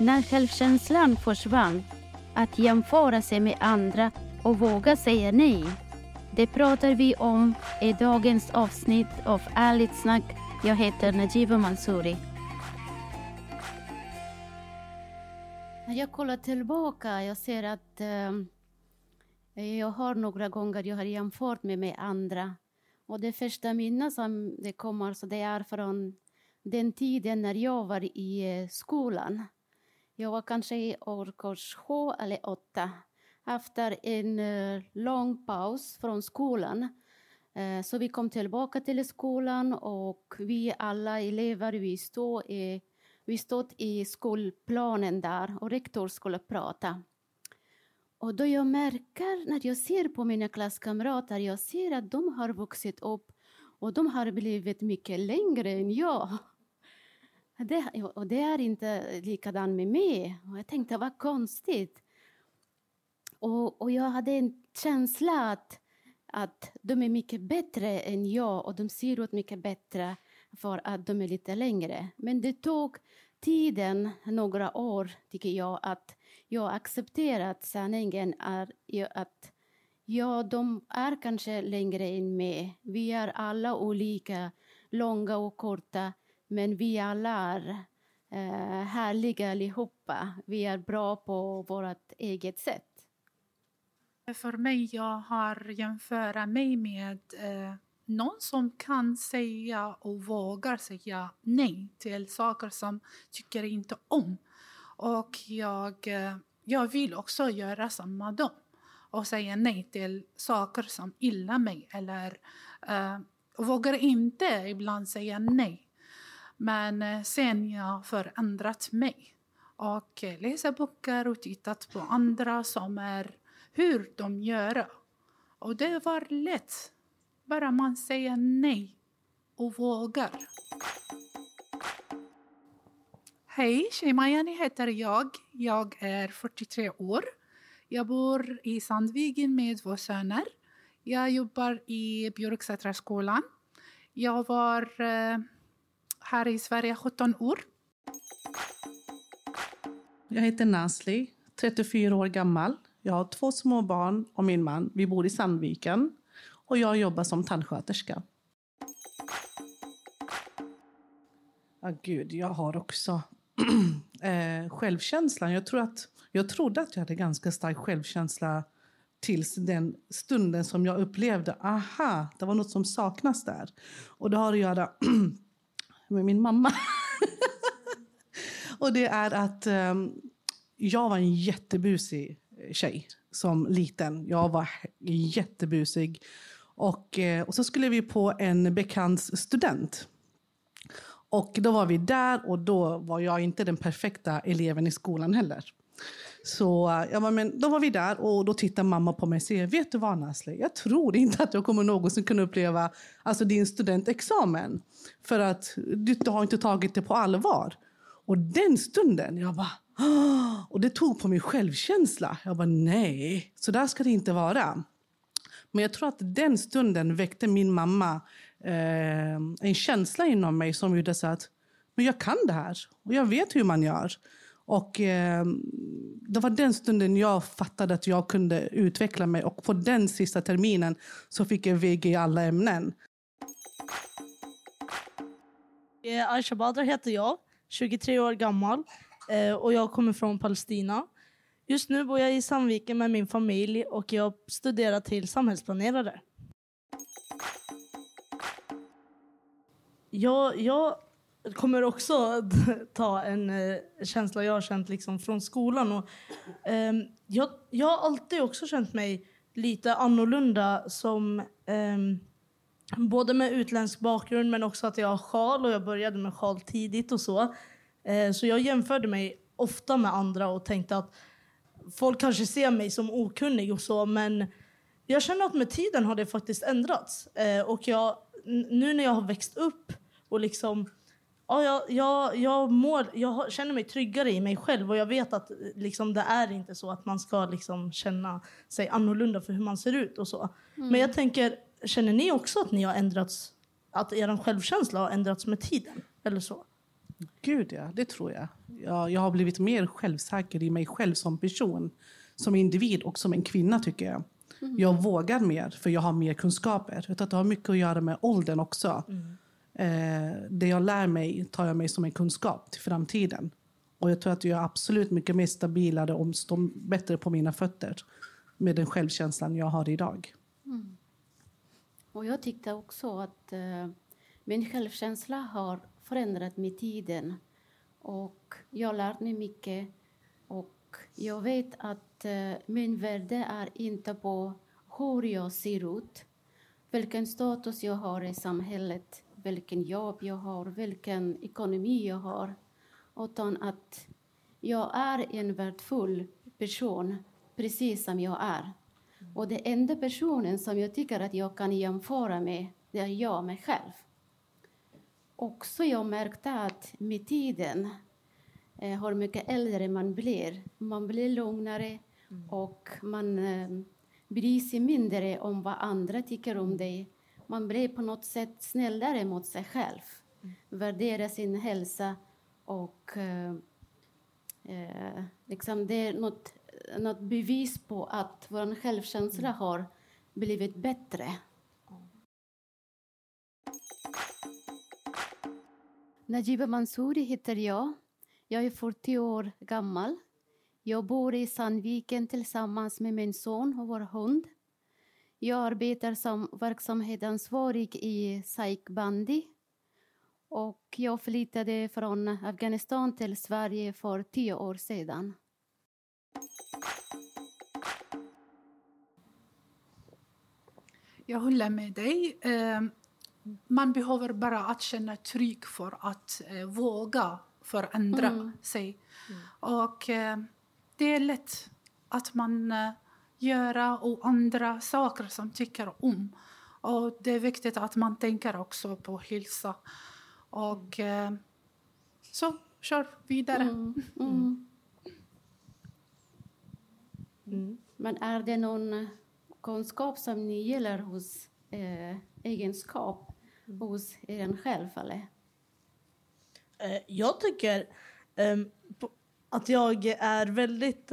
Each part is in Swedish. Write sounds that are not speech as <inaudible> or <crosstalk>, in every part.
När självkänslan försvann, att jämföra sig med andra och våga säga nej. Det pratar vi om i dagens avsnitt av Ärligt snack. Jag heter Najiba Mansouri. När jag kollar tillbaka, jag ser att eh, jag har några gånger jag har jämfört mig med andra. Och det första minnet som det kommer, så det är från den tiden när jag var i eh, skolan. Jag var kanske i årskurs sju eller åtta. Efter en eh, lång paus från skolan eh, så vi kom tillbaka till skolan och vi alla elever vi stod i, vi stod i skolplanen där och rektor skulle prata. Och då jag märker när jag ser på mina klasskamrater, jag ser att de har vuxit upp och de har blivit mycket längre än jag. Det, och det är inte likadant med mig. Och jag tänkte, vad konstigt. Och, och jag hade en känsla att, att de är mycket bättre än jag och de ser ut mycket bättre för att de är lite längre. Men det tog tiden, några år, tycker jag, att jag accepterat sanningen är att ja, de är kanske längre än mig. Vi är alla olika, långa och korta. Men vi alla är eh, härliga allihopa. Vi är bra på vårt eget sätt. För mig, jag har jämfört mig med eh, någon som kan säga och vågar säga nej till saker som tycker inte om. Och jag, eh, jag vill också göra samma dem och säga nej till saker som illa mig eller eh, vågar inte ibland säga nej men eh, sen jag förändrat mig och eh, läsa böcker och tittat på andra som är hur de gör. Och det var lätt. Bara man säger nej och vågar. Hej, Shemajani heter jag. Jag är 43 år. Jag bor i Sandviken med två söner. Jag jobbar i Björksätraskolan. Jag var eh, här i Sverige 17 år. Jag heter Nasli, 34 år gammal. Jag har två små barn och min man. Vi bor i Sandviken och jag jobbar som tandsköterska. Ah, gud, jag har också <clears throat> eh, självkänslan. Jag, tror att, jag trodde att jag hade ganska stark självkänsla tills den stunden som jag upplevde aha, det var något som saknas där. Och det har att göra <clears throat> med min mamma. <laughs> och det är att um, jag var en jättebusig eh, tjej som liten. Jag var jättebusig. Och, eh, och så skulle vi på en bekants student. Och då var vi där och då var jag inte den perfekta eleven i skolan heller. Så jag bara, men då var vi där och då tittade mamma på mig och säger, vet du vad Nasle, Jag tror inte att jag kommer någonsin kunna uppleva alltså, din studentexamen. För att du, du har inte tagit det på allvar. Och den stunden, jag bara, och det tog på min självkänsla. Jag bara, nej, så där ska det inte vara. Men jag tror att den stunden väckte min mamma eh, en känsla inom mig som gjorde så att men jag kan det här och jag vet hur man gör. Och eh, det var den stunden jag fattade att jag kunde utveckla mig. Och på den sista terminen så fick jag VG i alla ämnen. Eh, Aisha Badr heter jag, 23 år gammal eh, och jag kommer från Palestina. Just nu bor jag i Sandviken med min familj och jag studerar till samhällsplanerare. Jag, jag kommer också <laughs> ta en eh, känsla jag har känt liksom från skolan. Och, eh, jag, jag har alltid också känt mig lite annorlunda som eh, både med utländsk bakgrund men också att jag har sjal och jag började med sjal tidigt och så. Eh, så jag jämförde mig ofta med andra och tänkte att folk kanske ser mig som okunnig och så men jag känner att med tiden har det faktiskt ändrats. Eh, och jag, nu när jag har växt upp och liksom ja, jag, jag, jag, mår, jag känner mig tryggare i mig själv och jag vet att liksom, det är inte så att man ska liksom, känna sig annorlunda för hur man ser ut och så. Mm. Men jag tänker, känner ni också att ni har ändrats, att er självkänsla har ändrats med tiden? Eller så? Gud ja, det tror jag. jag. Jag har blivit mer självsäker i mig själv som person, som individ och som en kvinna tycker jag. Mm. Jag vågar mer för jag har mer kunskaper. Jag tror att det har mycket att göra med åldern också. Mm. Eh, det jag lär mig tar jag med som en kunskap till framtiden. Och jag tror att jag är absolut mycket mer stabilare och står bättre på mina fötter med den självkänslan jag har idag. Mm. Och jag tyckte också att eh, min självkänsla har förändrat med tiden. Och jag har lärt mig mycket. Och jag vet att eh, min värde är inte på hur jag ser ut, vilken status jag har i samhället, vilken jobb jag har, vilken ekonomi jag har. Utan att jag är en värdefull person, precis som jag är. Och den enda personen som jag tycker att jag kan jämföra med, det är jag mig själv. Också jag märkte att med tiden, eh, hur mycket äldre man blir, man blir lugnare mm. och man eh, bryr sig mindre om vad andra tycker om dig. Man blir på något sätt snällare mot sig själv, mm. värderar sin hälsa och eh, eh, liksom det är något något bevis på att vår självkänsla mm. har blivit bättre. Najiba Mansouri heter jag. Jag är 40 år gammal. Jag bor i Sandviken tillsammans med min son och vår hund. Jag arbetar som verksamhetsansvarig i SAIK Bandi och jag flyttade från Afghanistan till Sverige för tio år sedan. Jag håller med dig. Ehm, man behöver bara att känna tryck för att eh, våga förändra mm. sig. Mm. Och eh, det är lätt att man eh, gör och andra saker som tycker om. Och det är viktigt att man tänker också på hälsa. Och så, kör vidare. Mm. mm. Mm. Men är det någon kunskap som ni gillar hos eh, egenskap mm. hos er själv? Eller? Eh, jag tycker eh, att jag är väldigt...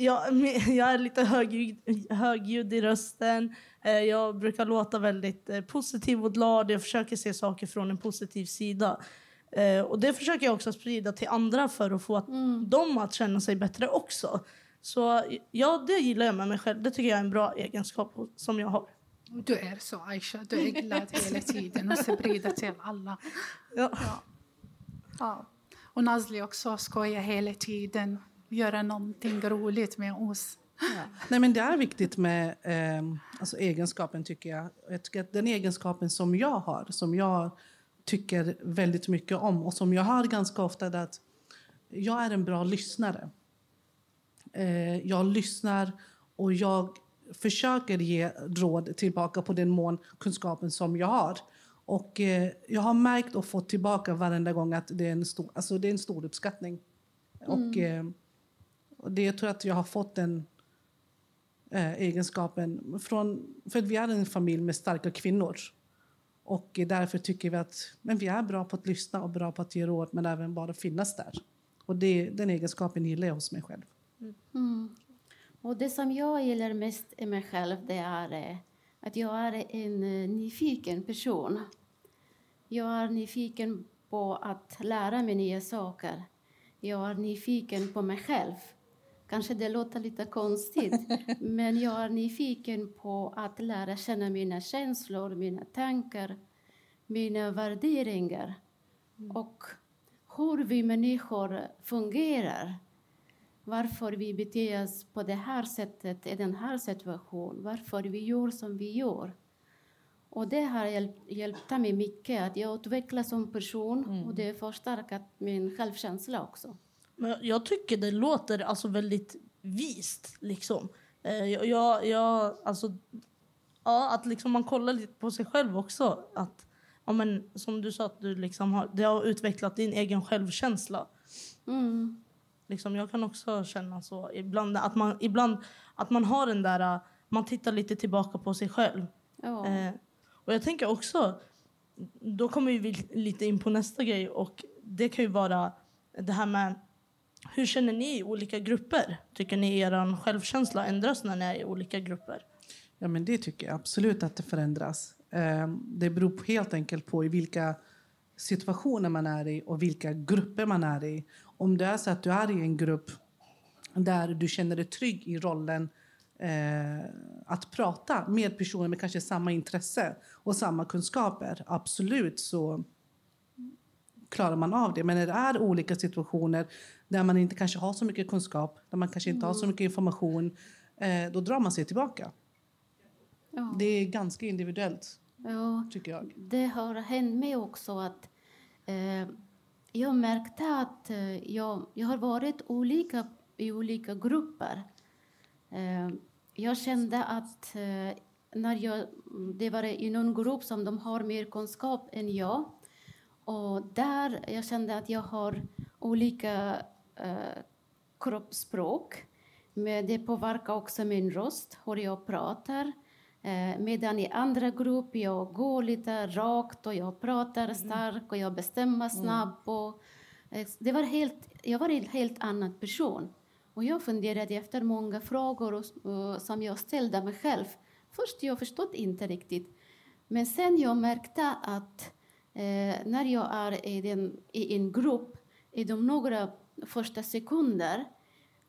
Jag, <laughs> jag är lite högljudd, högljudd i rösten. Eh, jag brukar låta väldigt eh, positiv och glad. Jag försöker se saker från en positiv sida. Eh, och Det försöker jag också sprida till andra för att få mm. dem att känna sig bättre också. Så ja, det gillar jag med mig själv. Det tycker jag är en bra egenskap som jag har. Du är så, Aisha. Du är glad hela tiden och sprider till alla. Ja. ja. ja. Och Nazli också skojar hela tiden göra någonting roligt med oss. Ja. Nej, men det är viktigt med eh, alltså egenskapen, tycker jag. jag tycker den egenskapen som jag har, som jag tycker väldigt mycket om och som jag har ganska ofta, är att jag är en bra lyssnare. Eh, jag lyssnar och jag försöker ge råd tillbaka på den mån kunskapen som jag har. Och eh, jag har märkt och fått tillbaka varenda gång att det är en stor, alltså det är en stor uppskattning. Mm. Och eh, och det, jag tror att jag har fått den eh, egenskapen från... För att vi är en familj med starka kvinnor. Och därför tycker vi att men vi är bra på att lyssna och bra på att ge råd men även bara finnas där. Och det, den egenskapen gillar jag hos mig själv. Mm. Och det som jag gillar mest i mig själv det är eh, att jag är en eh, nyfiken person. Jag är nyfiken på att lära mig nya saker. Jag är nyfiken på mig själv. Kanske det låter lite konstigt, <laughs> men jag är nyfiken på att lära känna mina känslor, mina tankar, mina värderingar och hur vi människor fungerar. Varför vi beter oss på det här sättet i den här situationen. Varför vi gör som vi gör. Och det har hjälpt, hjälpt mig mycket att jag utvecklas som person och det har förstärkt min självkänsla också. Men jag tycker det låter alltså väldigt vist. Liksom. Eh, jag, jag, alltså, ja, att liksom man kollar lite på sig själv också. Att, ja, men, som du sa, att du liksom har, det har utvecklat din egen självkänsla. Mm. Liksom, jag kan också känna så. Ibland att man, ibland, att man har den där... Man tittar lite tillbaka på sig själv. Ja. Eh, och jag tänker också... Då kommer vi lite in på nästa grej. Och Det kan ju vara det här med... Hur känner ni i olika grupper? Tycker ni er självkänsla ändras när ni är i olika grupper? Ja, men det tycker jag absolut att det förändras. Ehm, det beror på- helt enkelt på i vilka situationer man är i och vilka grupper man är i. Om det är så att du är i en grupp där du känner dig trygg i rollen eh, att prata med personer med kanske samma intresse och samma kunskaper, absolut så klarar man av det. Men när det är olika situationer där man inte kanske har så mycket kunskap, där man kanske inte har så mycket information, eh, då drar man sig tillbaka. Ja. Det är ganska individuellt, Ja. tycker jag. Det har hänt mig också att eh, jag märkte att eh, jag, jag har varit olika i olika grupper. Eh, jag kände att eh, när jag, det var i någon grupp som de har mer kunskap än jag. Och där jag kände att jag har olika eh, kroppsspråk. Men det påverkar också min röst, hur jag pratar. Eh, medan i andra grupper jag går lite rakt och jag pratar starkt och jag bestämmer snabbt. Och, eh, det var helt, jag var en helt annan person. Och jag funderade efter många frågor och, och, som jag ställde mig själv. Först jag förstod inte riktigt. Men sen jag märkte att eh, när jag är i, den, i en grupp, i de några första sekunder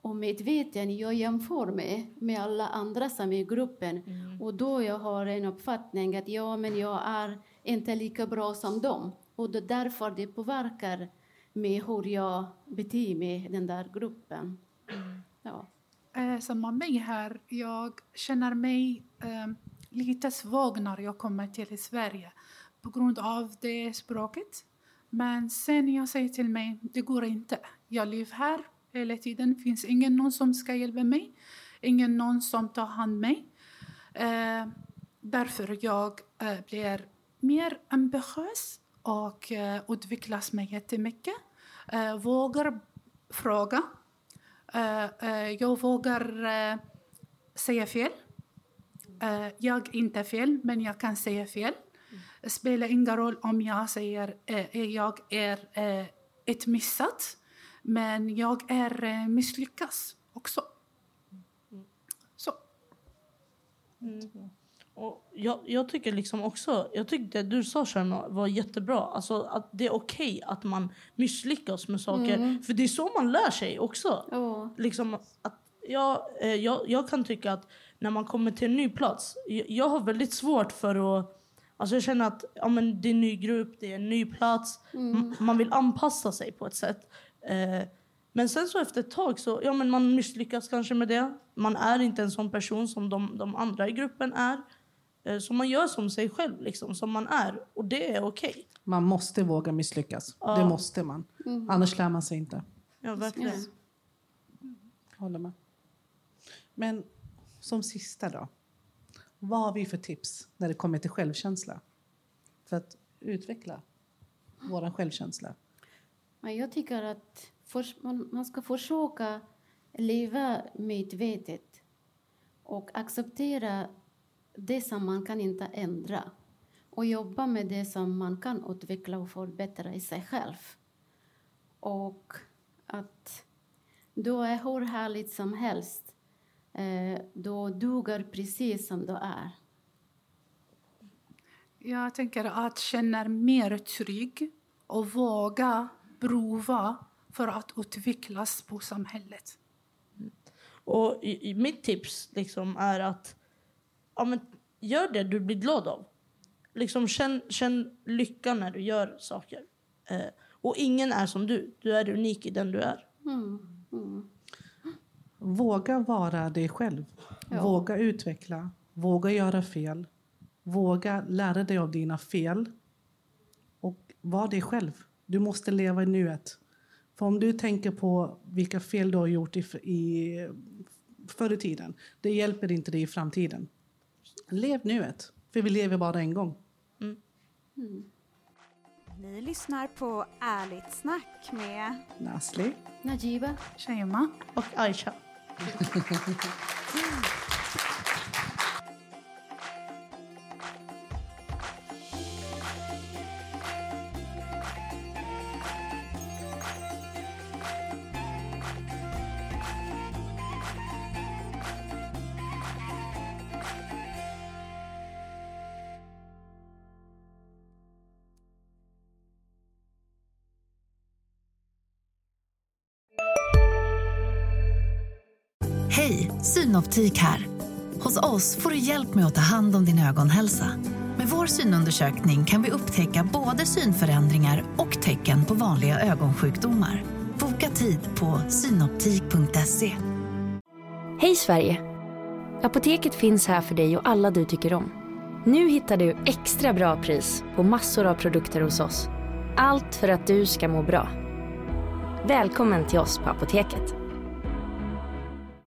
och medveten jag jämför mig med alla andra som är i gruppen. Och då jag har en uppfattning att ja, men jag är inte lika bra som dem. Och det är därför det påverkar mig hur jag beter mig i den där gruppen. Ja. Eh, samma mig här. Jag känner mig eh, lite svag när jag kommer till Sverige på grund av det språket. Men sen jag säger till mig, det går inte. Jag lever här hela tiden. Det finns ingen någon som ska hjälpa mig. Ingen någon som tar hand om mig. Eh, därför jag eh, blir mer ambitiös och eh, utvecklas mig jättemycket. Eh, vågar fråga. Eh, eh, jag vågar eh, säga fel. Eh, jag är inte fel, men jag kan säga fel. Det spelar ingen roll om jag säger eh, jag är eh, ett missat, men jag är eh, misslyckas också. Så. Och jag, jag tycker liksom också, jag tyckte det du sa Sharma var jättebra. Alltså att det är okej att man misslyckas med saker. För det är så man lär sig också. Ja. Liksom att jag, eh, jag, jag kan tycka att när man kommer till en ny plats, jag, jag har väldigt svårt för att Alltså jag känner att ja, men det är en ny grupp, det är en ny plats. M- Man vill anpassa sig på ett sätt. Eh, men sen så efter ett tag så, ja men man misslyckas kanske med det. Man är inte en sån person som de, de andra i gruppen är. Eh, så man gör som sig själv, liksom, som man är. Och det är okej. Man måste våga misslyckas. Ja. Det måste man. Annars lär man sig inte. Ja, verkligen. Håller med. Men som sista då. Vad har vi för tips när det kommer till självkänsla? För att utveckla vår självkänsla. Jag tycker att man, man ska försöka leva medvetet och acceptera det som man kan inte ändra och jobba med det som man kan utveckla och förbättra i sig själv. Och att du är hur härligt som helst. Eh, du duger precis som du är. Jag tänker att känna mer trygg och våga prova för att utvecklas på samhället. Och i, i mitt tips liksom är att ja, men, gör det du blir glad av. Liksom känn, känn lycka när du gör saker. Eh, och ingen är som du. Du är unik i den du är. Våga vara dig själv. Ja. Våga utveckla. Våga göra fel. Våga lära dig av dina fel. Och var dig själv. Du måste leva i nuet. För om du tänker på vilka fel du har gjort i, i, förr i tiden, det hjälper inte dig i framtiden. Lev nuet. För vi lever bara en gång. Ni lyssnar på Ärligt snack med Nasli. Najiba? Shema. Och Aisha. Thank you. Hej, Synoptik här. Hos oss får du hjälp med att ta hand om din ögonhälsa. Med vår synundersökning kan vi upptäcka både synförändringar och tecken på vanliga ögonsjukdomar. Boka tid på synoptik.se. Hej Sverige! Apoteket finns här för dig och alla du tycker om. Nu hittar du extra bra pris på massor av produkter hos oss. Allt för att du ska må bra. Välkommen till oss på Apoteket.